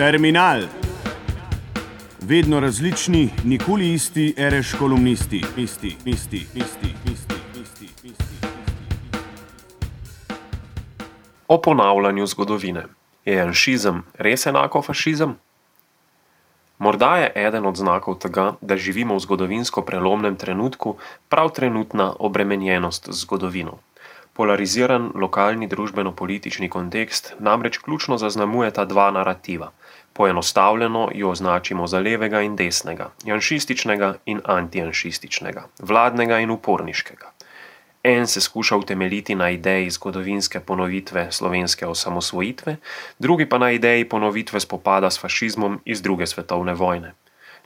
Terminal. Vedno različni, nikoli isti, reš kolumnisti, isti, isti, isti, isti, isti, isti. O ponavljanju zgodovine. Je janšizem res enako fašizem? Morda je eden od znakov tega, da živimo v zgodovinsko prelomnem trenutku, prav trenutna obremenjenost z zgodovino. Polariziran lokalni družbeno-politični kontekst namreč ključno zaznamuje ta dva narativa. Poenostavljeno jo označimo za levega in desnega, janšističnega in antijanšističnega, vladnega in uporniškega. En se skuša utemeljiti na ideji zgodovinske ponovitve slovenske osamosvojitve, drugi pa na ideji ponovitve spopada s fašizmom iz druge svetovne vojne.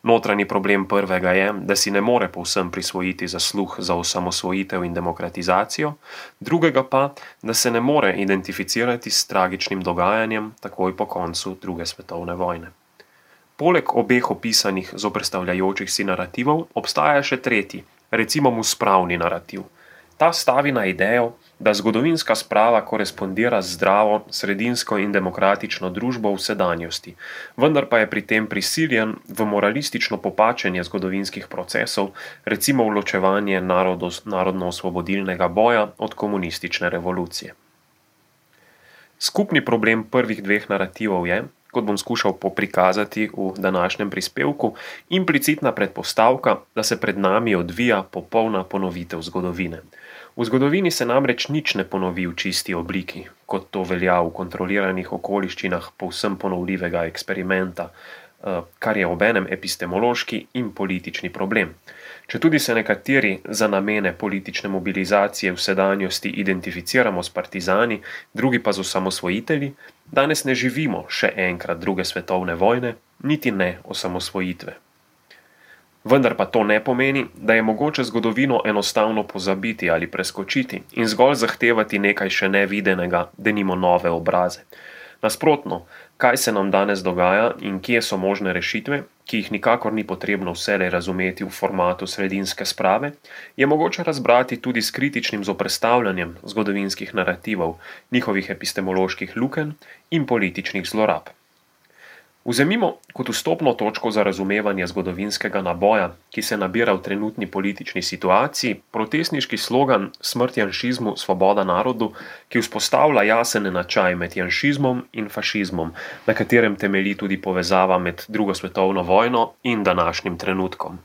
Notranji problem prvega je, da si ne more povsem prisvojiti zasluh za osamosvojitev in demokratizacijo, drugega pa, da se ne more identificirati s tragičnim dogajanjem takoj po koncu druge svetovne vojne. Poleg obeh opisanih zoprstavljajočih si narativov obstaja še tretji, recimo mu spravni narativ. Ta stavi na idejo, da zgodovinska sprava korespondira z zdravo, sredinsko in demokratično družbo v sedanjosti, vendar pa je pri tem prisiljen v moralistično popačenje zgodovinskih procesov, recimo v ločevanje narodno-osvobodilnega boja od komunistične revolucije. Skupni problem prvih dveh narativov je, kot bom skušal poprikazati v današnjem prispevku, implicitna predpostavka, da se pred nami odvija popolna ponovitev zgodovine. V zgodovini se namreč nič ne ponovi v čisti obliki, kot to velja v kontroliranih okoliščinah povsem ponovljivega eksperimenta, kar je obenem epistemološki in politični problem. Če tudi se nekateri za namene politične mobilizacije v sedanjosti identificiramo s partizani, drugi pa z osamosvojitelji, danes ne živimo še enkrat druge svetovne vojne, niti ne osamosvojitve. Vendar pa to ne pomeni, da je mogoče zgodovino enostavno pozabiti ali preskočiti in zgolj zahtevati nekaj še nevidenega, da nimo nove obraze. Nasprotno, kaj se nam danes dogaja in kje so možne rešitve, ki jih nikakor ni potrebno vselej razumeti v formatu sredinske sprave, je mogoče razbrati tudi s kritičnim zoprestavljanjem zgodovinskih narativov, njihovih epistemoloških luken in političnih zlorab. Vzemimo kot vstopno točko za razumevanje zgodovinskega naboja, ki se nabira v trenutni politični situaciji, protestniški slogan Smrt janšizmu, svoboda narodu, ki vzpostavlja jasen enačaj med janšizmom in fašizmom, na katerem temelji tudi povezava med drugo svetovno vojno in današnjim trenutkom.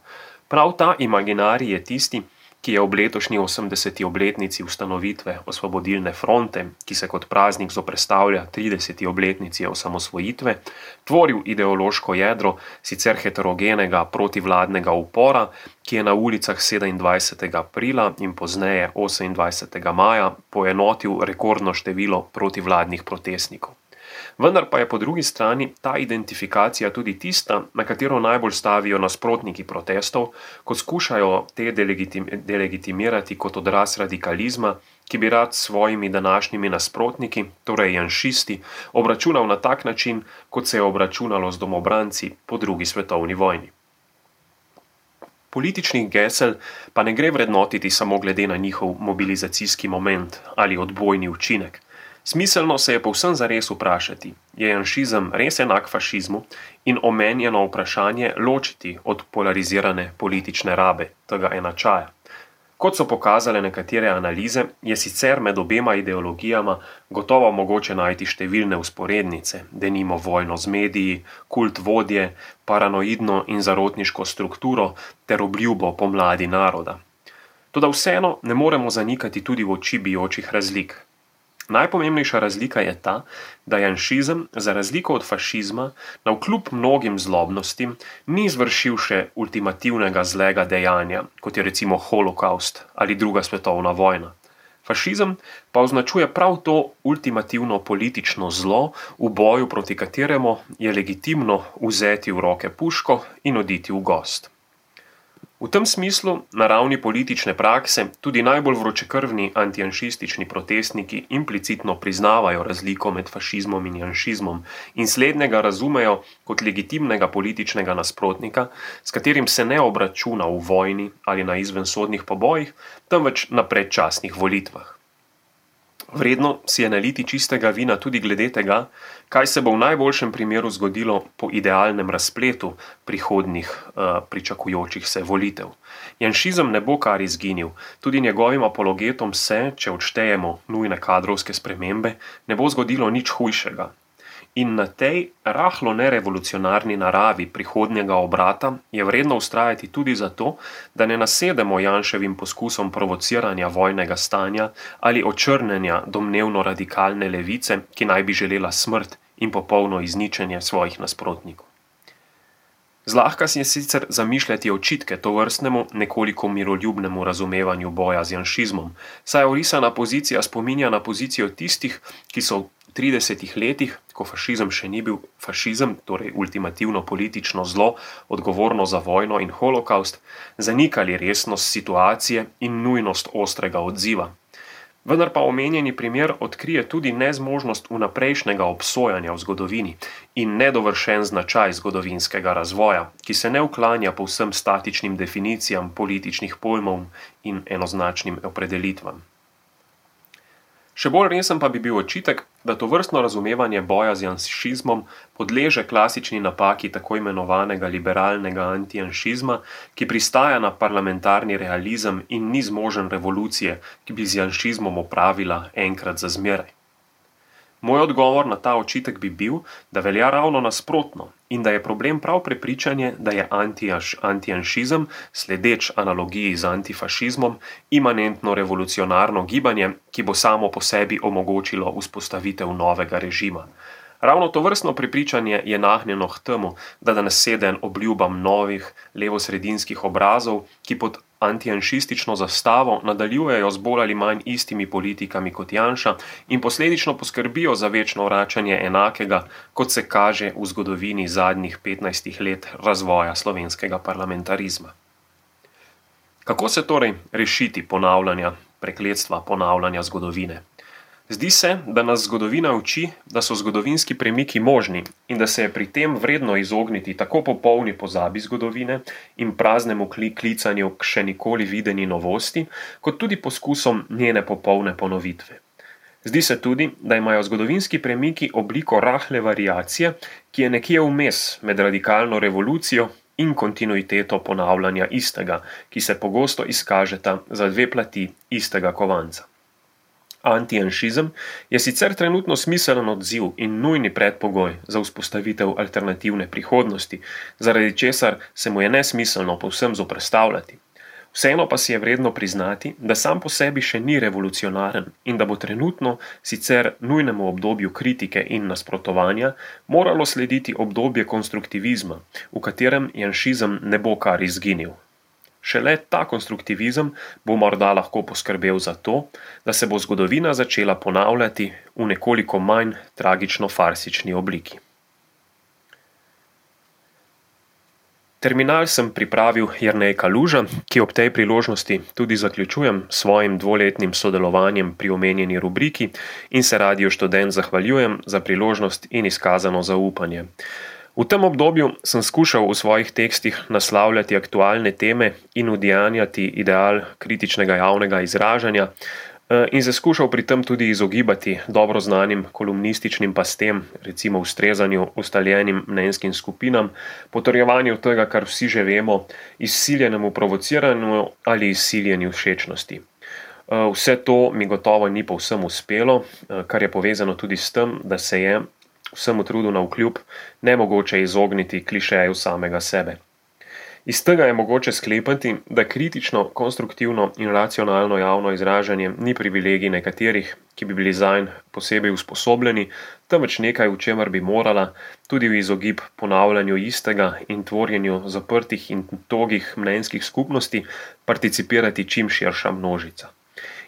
Prav ta imaginarij je tisti, ki je ob letošnji 80. obletnici ustanovitve Osvobodilne fronte, ki se kot praznik zoprestavlja 30. obletnici osamosvojitve, tvoril ideološko jedro sicer heterogenega protivladnega upora, ki je na ulicah 27. aprila in pozneje 28. maja poenotil rekordno število protivladnih protestnikov. Vendar pa je po drugi strani ta identifikacija tudi tista, na katero najbolj stavijo nasprotniki protestov, ko skušajo te delegitim, delegitimirati kot odraz radikalizma, ki bi rad s svojimi današnjimi nasprotniki, torej janšisti, obračunal na tak način, kot se je obračunalo z domobranci po drugi svetovni vojni. Političnih gesel pa ne gre vrednotiti samo glede na njihov mobilizacijski moment ali odbojni učinek. Smiselno se je povsem zares vprašati, je janšizem res enak fašizmu in omenjeno vprašanje ločiti od polarizirane politične rabe tega enačaja. Kot so pokazale nekatere analize, je sicer med obema ideologijama gotovo mogoče najti številne usporednice, denimo vojno z mediji, kult vodje, paranoidno in zarotniško strukturo ter obljubo pomladi naroda. Toda vseeno ne moremo zanikati tudi v oči bijočih razlik, Najpomembnejša razlika je ta, da janšizem, za razliko od fašizma, na vkljub mnogim zlobnostim, ni izvršil še ultimativnega zlega dejanja, kot je recimo holokaust ali druga svetovna vojna. Fašizem pa označuje prav to ultimativno politično zlo, v boju proti kateremu je legitimno vzeti v roke puško in oditi v gost. V tem smislu na ravni politične prakse tudi najbolj vročekrvni antijanšistični protestniki implicitno priznavajo razliko med fašizmom in janšizmom in slednjega razumejo kot legitimnega političnega nasprotnika, s katerim se ne obračuna v vojni ali na izvensodnih pobojih, temveč na predčasnih volitvah. Vredno si je naliti čistega vina tudi glede tega, kaj se bo v najboljšem primeru zgodilo po idealnem razpletu prihodnih uh, pričakujočih se volitev. Janšizem ne bo kar izginil, tudi njegovim apologetom se, če odštejemo nujne kadrovske spremembe, ne bo zgodilo nič hujšega. In na tej rahlo nerevolucionarni naravi prihodnjega obrata je vredno ustrajati tudi zato, da ne nasedemo Janševim poskusom provociranja vojnega stanja ali očrnenja domnevno radikalne levice, ki naj bi želela smrt in popolno izničenje svojih nasprotnikov. Zlahka si je sicer zamišljati očitke to vrstnemu nekoliko miroljubnemu razumevanju boja z janšizmom, saj orisana pozicija spominja na pozicijo tistih, ki so 30 letih, ko fašizem še ni bil fašizem, torej ultimativno politično zlo, odgovorno za vojno in holokaust, zanikali resnost situacije in nujnost ostrega odziva. Vendar pa omenjeni primer odkrije tudi nezmožnost vnaprejšnjega obsojanja v zgodovini in nedovršen značaj zgodovinskega razvoja, ki se ne uklanja povsem statičnim definicijam političnih pojmov in enoznačnim opredelitvam. Še bolj resen pa bi bil očitek, da to vrstno razumevanje boja z janšizmom podleže klasični napaki tako imenovanega liberalnega antijanšizma, ki pristaja na parlamentarni realizem in ni zmožen revolucije, ki bi z janšizmom opravila enkrat za zmeraj. Moj odgovor na ta očitek bi bil, da velja ravno nasprotno in da je problem prav prepričanje, da je antijanšizem, sledeč analogiji z antifašizmom, imanentno revolucionarno gibanje, ki bo samo po sebi omogočilo vzpostavitev novega režima. Ravno to vrstno prepričanje je nahnjeno k temu, da danes seden obljubam novih levosredinskih obrazov, ki pod antijanšistično zastavo nadaljujejo z bolj ali manj istimi politikami kot Janša in posledično poskrbijo za večno vračanje enakega, kot se kaže v zgodovini zadnjih 15 let razvoja slovenskega parlamentarizma. Kako se torej rešiti ponavljanja, prekletstva ponavljanja zgodovine? Zdi se, da nas zgodovina uči, da so zgodovinski premiki možni in da se je pri tem vredno izogniti tako popolni pozabi zgodovine in praznemu klicanju k še nikoli videni novosti, kot tudi poskusom njene popolne ponovitve. Zdi se tudi, da imajo zgodovinski premiki obliko rahle variacije, ki je nekje vmes med radikalno revolucijo in kontinuiteto ponavljanja istega, ki se pogosto izkažeta za dve plati istega kovanca. Antijanšizem je sicer trenutno smiselen odziv in nujni predpogoj za vzpostavitev alternativne prihodnosti, zaradi česar se mu je nesmiselno povsem zoprstavljati. Vseeno pa si je vredno priznati, da sam po sebi še ni revolucionaren in da bo trenutno, sicer nujnemu obdobju kritike in nasprotovanja, moralo slediti obdobje konstruktivizma, v katerem janšizem ne bo kar izginil. Šele ta konstruktivizem bo morda lahko poskrbel za to, da se bo zgodovina začela ponavljati v nekoliko manj tragično-farsični obliki. Terminal sem pripravil Jrnej Kaluža, ki ob tej priložnosti tudi zaključujem s svojim dvoletnim sodelovanjem pri omenjeni rubriki in se radio študent zahvaljujem za priložnost in izkazano zaupanje. V tem obdobju sem skušal v svojih tekstih naslavljati aktualne teme in udejanjati ideal kritičnega javnega izražanja, eh, in se skušal pri tem tudi izogibati dobro znanim kolumnističnim pastem, recimo ustrezanju ustaljenim mnenjskim skupinam, potrjevanju tega, kar vsi že vemo, izsiljenemu provociranju ali izsiljenju všečnosti. Eh, vse to mi gotovo ni povsem uspelo, eh, kar je povezano tudi s tem, da se je vsemu trudu na vkljub, ne mogoče izogniti klišeju samega sebe. Iz tega je mogoče sklepati, da kritično, konstruktivno in racionalno javno izražanje ni privilegij nekaterih, ki bi bili zanj posebej usposobljeni, temveč nekaj, v čemer bi morala, tudi v izogib ponavljanju istega in tvorjenju zaprtih in togih mnenjskih skupnosti, participirati čim širša množica.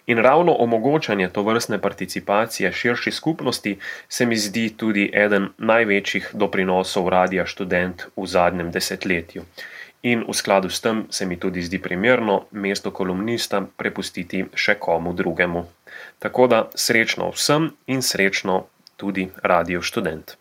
In ravno omogočanje to vrstne participacije širši skupnosti se mi zdi tudi eden največjih doprinosov radia študent v zadnjem desetletju. In v skladu s tem se mi tudi zdi primerno mesto kolumnista prepustiti še komu drugemu. Tako da srečno vsem in srečno tudi radio študent.